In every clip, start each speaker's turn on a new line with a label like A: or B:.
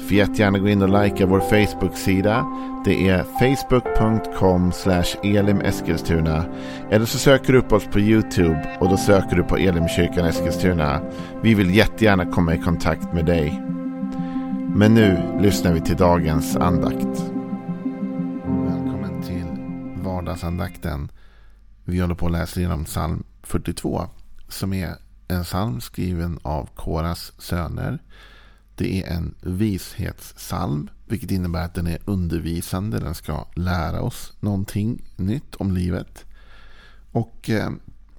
A: Får jättegärna gå in och likea vår Facebook-sida. Det är facebook.com elimeskilstuna. Eller så söker du upp oss på YouTube och då söker du på Elimkyrkan Eskilstuna. Vi vill jättegärna komma i kontakt med dig. Men nu lyssnar vi till dagens andakt. Välkommen till vardagsandakten. Vi håller på att läsa igenom psalm 42 som är en psalm skriven av Koras söner. Det är en vishetssalm, vilket innebär att den är undervisande. Den ska lära oss någonting nytt om livet. Och eh,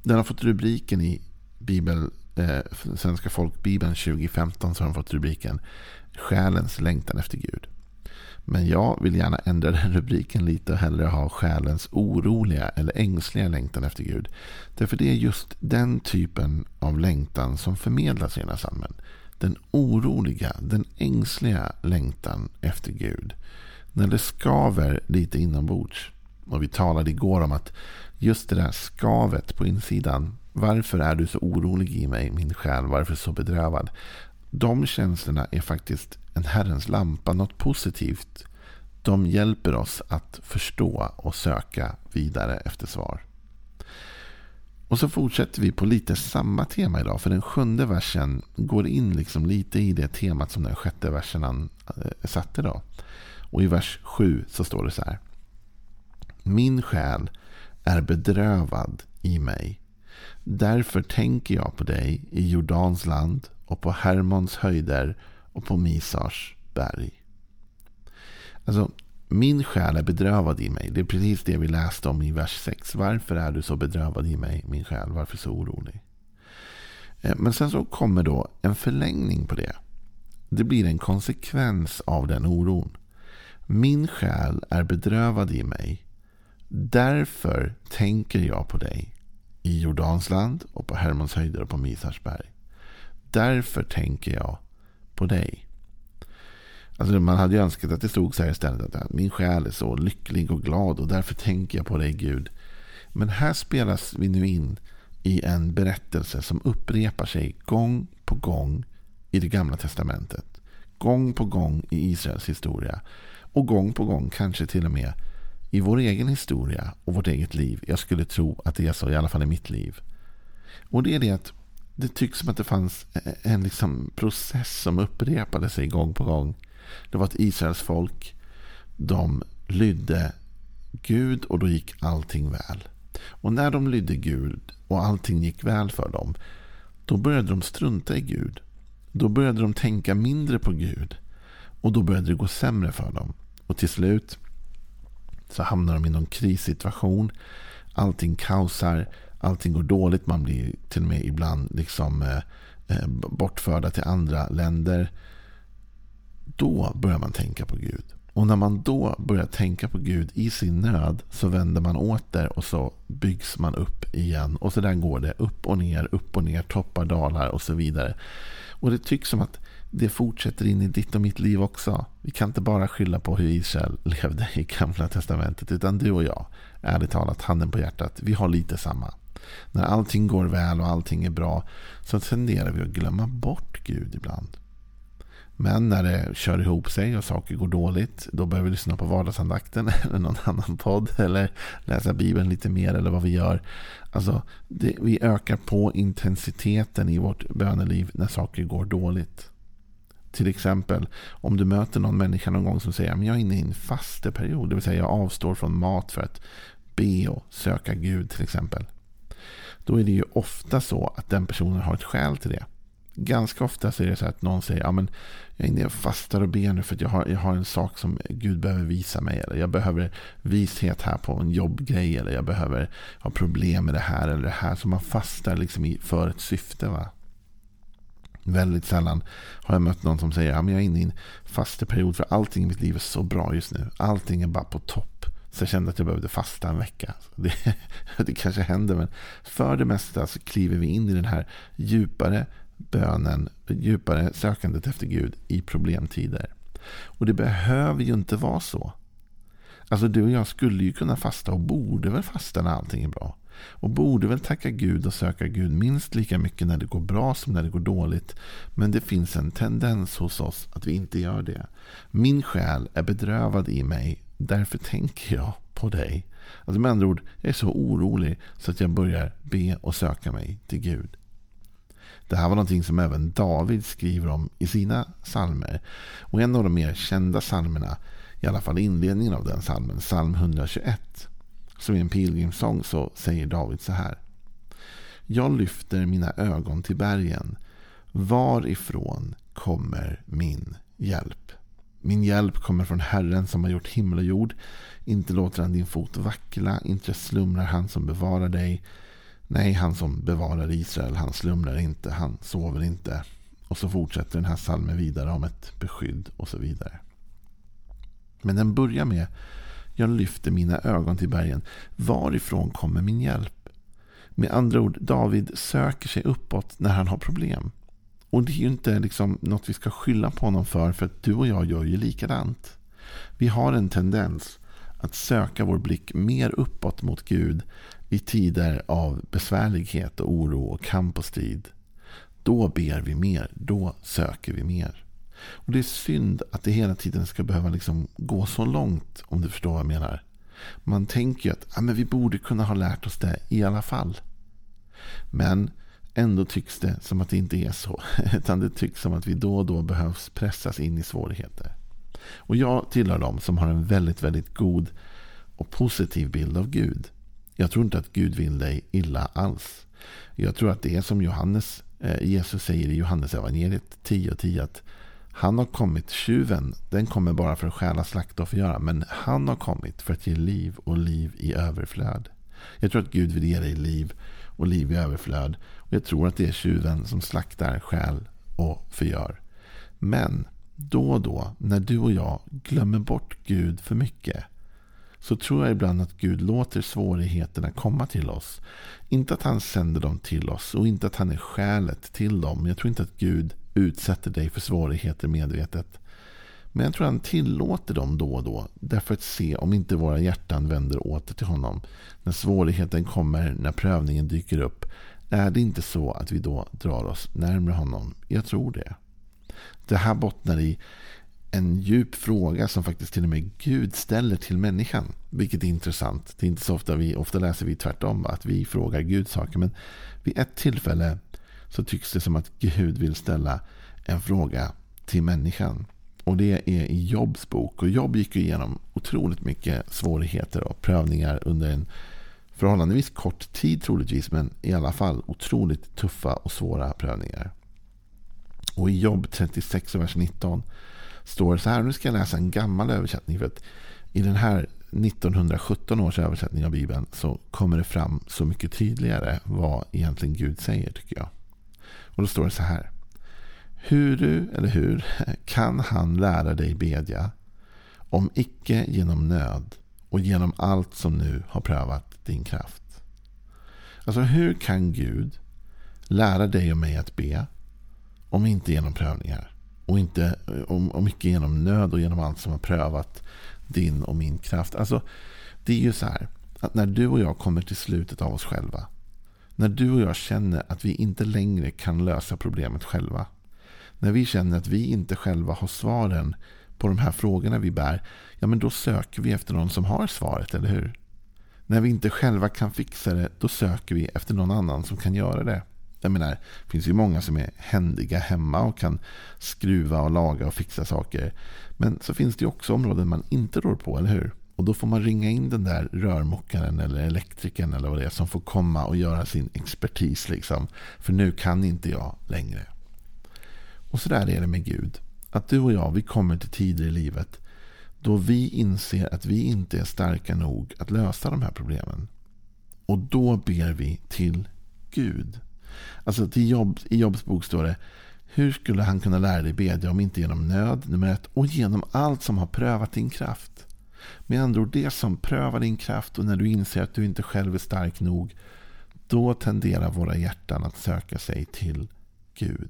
A: den har fått rubriken i Bibel, eh, Svenska folkbibeln 2015 så har den fått rubriken Själens längtan efter Gud. Men jag vill gärna ändra den rubriken lite och hellre ha själens oroliga eller ängsliga längtan efter Gud. Därför det är just den typen av längtan som förmedlas i den här salmen den oroliga, den ängsliga längtan efter Gud. När det skaver lite inombords. Och vi talade igår om att just det där skavet på insidan. Varför är du så orolig i mig, min själ? Varför så bedrövad? De känslorna är faktiskt en Herrens lampa, något positivt. De hjälper oss att förstå och söka vidare efter svar. Och så fortsätter vi på lite samma tema idag. För den sjunde versen går in liksom lite i det temat som den sjätte versen han eh, satte. Då. Och i vers 7 så står det så här. Min själ är bedrövad i mig. Därför tänker jag på dig i Jordans land och på Hermons höjder och på Misars berg. Alltså, min själ är bedrövad i mig. Det är precis det vi läste om i vers 6. Varför är du så bedrövad i mig, min själ? Varför så orolig? Eh, men sen så kommer då en förlängning på det. Det blir en konsekvens av den oron. Min själ är bedrövad i mig. Därför tänker jag på dig i Jordans land och på Hermons höjder och på Misarsberg. Därför tänker jag på dig. Alltså man hade ju önskat att det stod så här istället. Att min själ är så lycklig och glad och därför tänker jag på dig Gud. Men här spelas vi nu in i en berättelse som upprepar sig gång på gång i det gamla testamentet. Gång på gång i Israels historia. Och gång på gång kanske till och med i vår egen historia och vårt eget liv. Jag skulle tro att det är så, i alla fall i mitt liv. Och det är det att det tycks som att det fanns en liksom process som upprepade sig gång på gång. Det var att Israels folk, de lydde Gud och då gick allting väl. Och när de lydde Gud och allting gick väl för dem, då började de strunta i Gud. Då började de tänka mindre på Gud. Och då började det gå sämre för dem. Och till slut så hamnar de i någon krissituation. Allting kaosar. Allting går dåligt. Man blir till och med ibland liksom eh, eh bortförda till andra länder. Då börjar man tänka på Gud. Och när man då börjar tänka på Gud i sin nöd så vänder man åter och så byggs man upp igen. Och så där går det upp och ner, upp och ner, toppar, dalar och så vidare. Och det tycks som att det fortsätter in i ditt och mitt liv också. Vi kan inte bara skylla på hur Israel levde i gamla testamentet. Utan du och jag, ärligt talat, handen på hjärtat, vi har lite samma. När allting går väl och allting är bra så tenderar vi att glömma bort Gud ibland. Men när det kör ihop sig och saker går dåligt, då behöver vi lyssna på vardagsandakten eller någon annan podd eller läsa Bibeln lite mer eller vad vi gör. Alltså, det, vi ökar på intensiteten i vårt böneliv när saker går dåligt. Till exempel om du möter någon människa någon gång som säger att jag är inne i en fasteperiod, det vill säga jag avstår från mat för att be och söka Gud till exempel. Då är det ju ofta så att den personen har ett skäl till det. Ganska ofta så är det så att någon säger att jag är inne och fastar och ber nu för att jag har, jag har en sak som Gud behöver visa mig. Eller jag behöver vishet här på en jobbgrej. Eller jag behöver ha problem med det här eller det här. Så man fastar liksom för ett syfte. Va? Väldigt sällan har jag mött någon som säger att jag är inne i en fasteperiod för allting i mitt liv är så bra just nu. Allting är bara på topp. Så jag kände att jag behövde fasta en vecka. Det, det kanske händer, men för det mesta så kliver vi in i den här djupare bönen, djupare sökandet efter Gud i problemtider. Och det behöver ju inte vara så. Alltså du och jag skulle ju kunna fasta och borde väl fasta när allting är bra. Och borde väl tacka Gud och söka Gud minst lika mycket när det går bra som när det går dåligt. Men det finns en tendens hos oss att vi inte gör det. Min själ är bedrövad i mig. Därför tänker jag på dig. Alltså med andra ord, jag är så orolig så att jag börjar be och söka mig till Gud. Det här var någonting som även David skriver om i sina psalmer. Och en av de mer kända psalmerna, i alla fall inledningen av den psalmen, psalm 121. Som i en pilgrimssång så säger David så här. Jag lyfter mina ögon till bergen. Varifrån kommer min hjälp? Min hjälp kommer från Herren som har gjort himmel och jord. Inte låter han din fot vackla, inte slumrar han som bevarar dig. Nej, han som bevarar Israel, han slumrar inte, han sover inte. Och så fortsätter den här salmen vidare om ett beskydd och så vidare. Men den börjar med Jag lyfter mina ögon till bergen. Varifrån kommer min hjälp? Med andra ord, David söker sig uppåt när han har problem. Och det är ju inte liksom något vi ska skylla på honom för, för att du och jag gör ju likadant. Vi har en tendens att söka vår blick mer uppåt mot Gud i tider av besvärlighet och oro och kamp och strid. Då ber vi mer, då söker vi mer. Och Det är synd att det hela tiden ska behöva liksom gå så långt, om du förstår vad jag menar. Man tänker ju att ja, men vi borde kunna ha lärt oss det i alla fall. Men ändå tycks det som att det inte är så. Utan det tycks som att vi då och då behövs pressas in i svårigheter. Och jag tillhör dem som har en väldigt, väldigt god och positiv bild av Gud. Jag tror inte att Gud vill dig illa alls. Jag tror att det är som Johannes, eh, Jesus säger i Johannes evangeliet 10 och 10 att han har kommit, tjuven, den kommer bara för att stjäla, slakta och förgöra. Men han har kommit för att ge liv och liv i överflöd. Jag tror att Gud vill ge dig liv och liv i överflöd. Och jag tror att det är tjuven som slaktar, stjäl och förgör. Men då och då, när du och jag glömmer bort Gud för mycket så tror jag ibland att Gud låter svårigheterna komma till oss. Inte att han sänder dem till oss och inte att han är skälet till dem. Jag tror inte att Gud utsätter dig för svårigheter medvetet. Men jag tror han tillåter dem då och då. Därför att se om inte våra hjärtan vänder åter till honom. När svårigheten kommer, när prövningen dyker upp. Är det inte så att vi då drar oss närmare honom? Jag tror det. Det här bottnar i en djup fråga som faktiskt till och med Gud ställer till människan. Vilket är intressant. Det är inte så ofta vi, ofta läser vi tvärtom, att vi frågar Gud saker. Men vid ett tillfälle så tycks det som att Gud vill ställa en fråga till människan. Och det är i Jobs bok. Och Jobb gick igenom otroligt mycket svårigheter och prövningar under en förhållandevis kort tid troligtvis. Men i alla fall otroligt tuffa och svåra prövningar. Och i Jobb 36 vers 19 står så här. Nu ska jag läsa en gammal översättning. för att I den här 1917 års översättning av Bibeln så kommer det fram så mycket tydligare vad egentligen Gud säger tycker jag. Och då står det så här. Hur du, eller hur, kan han lära dig bedja om icke genom nöd och genom allt som nu har prövat din kraft? Alltså hur kan Gud lära dig och mig att be om inte genom prövningar? Och inte och, om genom nöd och genom allt som har prövat din och min kraft. Alltså, det är ju så här att när du och jag kommer till slutet av oss själva när du och jag känner att vi inte längre kan lösa problemet själva. När vi känner att vi inte själva har svaren på de här frågorna vi bär. Ja, men då söker vi efter någon som har svaret, eller hur? När vi inte själva kan fixa det, då söker vi efter någon annan som kan göra det. Jag menar, det finns ju många som är händiga hemma och kan skruva och laga och fixa saker. Men så finns det ju också områden man inte rår på, eller hur? Och då får man ringa in den där rörmokaren eller elektrikern eller vad det är som får komma och göra sin expertis. Liksom. För nu kan inte jag längre. Och så där är det med Gud. Att du och jag, vi kommer till tider i livet då vi inser att vi inte är starka nog att lösa de här problemen. Och då ber vi till Gud. Alltså till jobb, i Jobs bok står det hur skulle han kunna lära dig bedja om inte genom nöd, nummer ett, och genom allt som har prövat din kraft? Med andra ord, det som prövar din kraft och när du inser att du inte själv är stark nog. Då tenderar våra hjärtan att söka sig till Gud.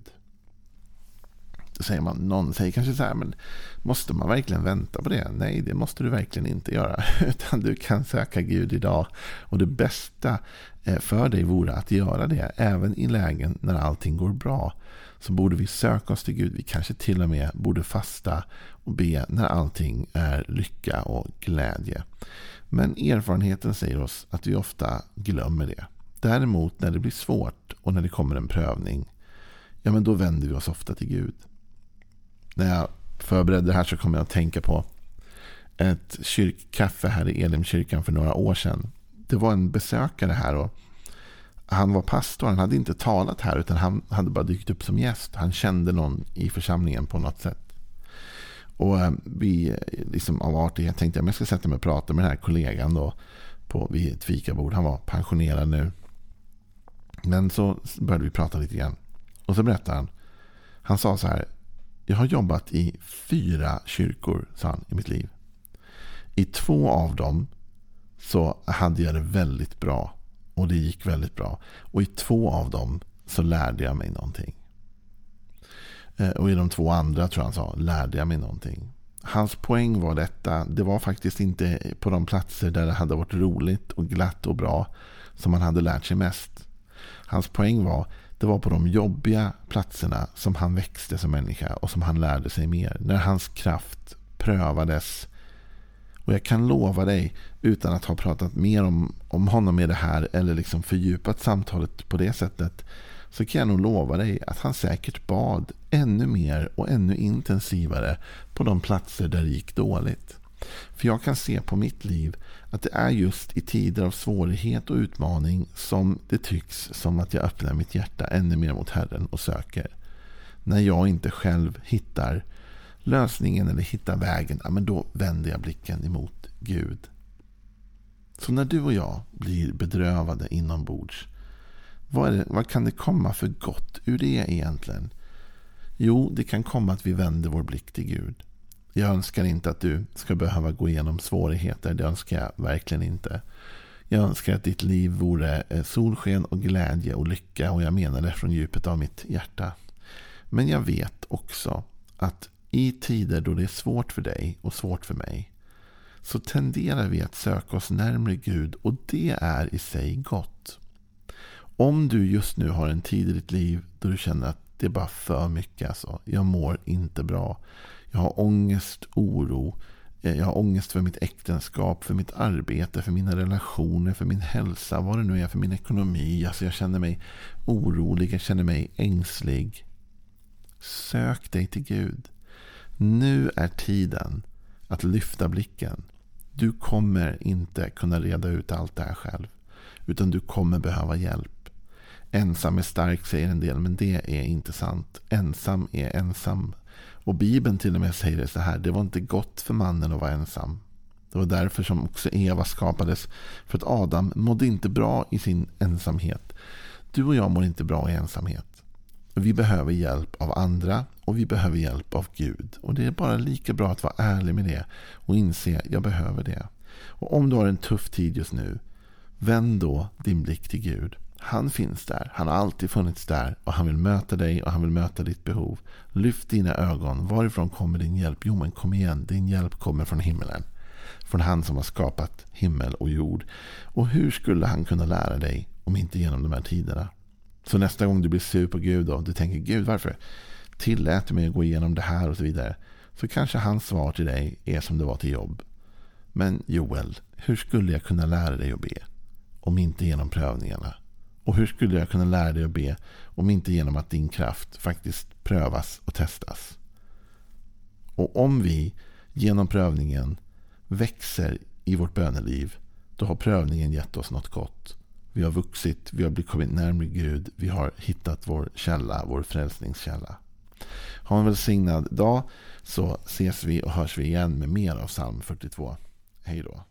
A: Då säger man, någon säger kanske så här, men måste man verkligen vänta på det? Nej, det måste du verkligen inte göra. Utan du kan söka Gud idag. Och det bästa eh, för dig vore att göra det. Även i lägen när allting går bra. Så borde vi söka oss till Gud. Vi kanske till och med borde fasta och be när allting är lycka och glädje. Men erfarenheten säger oss att vi ofta glömmer det. Däremot när det blir svårt och när det kommer en prövning. Ja, men då vänder vi oss ofta till Gud när jag förberedde det här så kom jag att tänka på ett kyrkkaffe här i Elimkyrkan för några år sedan. Det var en besökare här och han var pastor. Han hade inte talat här utan han hade bara dykt upp som gäst. Han kände någon i församlingen på något sätt. Och eh, vi, liksom av artighet, tänkte jag, jag ska sätta mig och prata med den här kollegan då på, vid ett fikabord. Han var pensionerad nu. Men så började vi prata lite grann. Och så berättade han. Han sa så här. Jag har jobbat i fyra kyrkor, sa han, i mitt liv. I två av dem så hade jag det väldigt bra. Och det gick väldigt bra. Och i två av dem så lärde jag mig någonting. Eh, och i de två andra, tror jag han sa, lärde jag mig någonting. Hans poäng var detta. Det var faktiskt inte på de platser där det hade varit roligt och glatt och bra som man hade lärt sig mest. Hans poäng var det var på de jobbiga platserna som han växte som människa och som han lärde sig mer. När hans kraft prövades. Och jag kan lova dig, utan att ha pratat mer om, om honom i det här eller liksom fördjupat samtalet på det sättet. Så kan jag nog lova dig att han säkert bad ännu mer och ännu intensivare på de platser där det gick dåligt. För jag kan se på mitt liv att det är just i tider av svårighet och utmaning som det tycks som att jag öppnar mitt hjärta ännu mer mot Herren och söker. När jag inte själv hittar lösningen eller hittar vägen, ja, men då vänder jag blicken emot Gud. Så när du och jag blir bedrövade inombords, vad, det, vad kan det komma för gott ur det egentligen? Jo, det kan komma att vi vänder vår blick till Gud. Jag önskar inte att du ska behöva gå igenom svårigheter. Det önskar jag verkligen inte. Jag önskar att ditt liv vore eh, solsken och glädje och lycka. Och jag menar det från djupet av mitt hjärta. Men jag vet också att i tider då det är svårt för dig och svårt för mig. Så tenderar vi att söka oss närmre Gud. Och det är i sig gott. Om du just nu har en tid i ditt liv då du känner att det är bara för mycket. Alltså. Jag mår inte bra. Jag har ångest, oro. Eh, jag har ångest för mitt äktenskap, för mitt arbete, för mina relationer, för min hälsa, vad det nu är, för min ekonomi. Alltså jag känner mig orolig, jag känner mig ängslig. Sök dig till Gud. Nu är tiden att lyfta blicken. Du kommer inte kunna reda ut allt det här själv. Utan du kommer behöva hjälp. Ensam är stark säger en del, men det är inte sant. Ensam är ensam och Bibeln till och med säger det så här. Det var inte gott för mannen att vara ensam. Det var därför som också Eva skapades. För att Adam mådde inte bra i sin ensamhet. Du och jag mår inte bra i ensamhet. Vi behöver hjälp av andra och vi behöver hjälp av Gud. Och det är bara lika bra att vara ärlig med det och inse att jag behöver det. Och om du har en tuff tid just nu, vänd då din blick till Gud. Han finns där. Han har alltid funnits där. Och han vill möta dig och han vill möta ditt behov. Lyft dina ögon. Varifrån kommer din hjälp? Jo, men kom igen. Din hjälp kommer från himmelen. Från han som har skapat himmel och jord. Och hur skulle han kunna lära dig om inte genom de här tiderna? Så nästa gång du blir sur på Gud och du tänker Gud varför tillät du mig att gå igenom det här och så vidare. Så kanske hans svar till dig är som det var till jobb. Men Joel, hur skulle jag kunna lära dig att be? Om inte genom prövningarna. Och hur skulle jag kunna lära dig att be om inte genom att din kraft faktiskt prövas och testas? Och om vi genom prövningen växer i vårt böneliv, då har prövningen gett oss något gott. Vi har vuxit, vi har kommit närmare Gud, vi har hittat vår källa, vår frälsningskälla. Ha en välsignad dag så ses vi och hörs vi igen med mer av psalm 42. Hej då.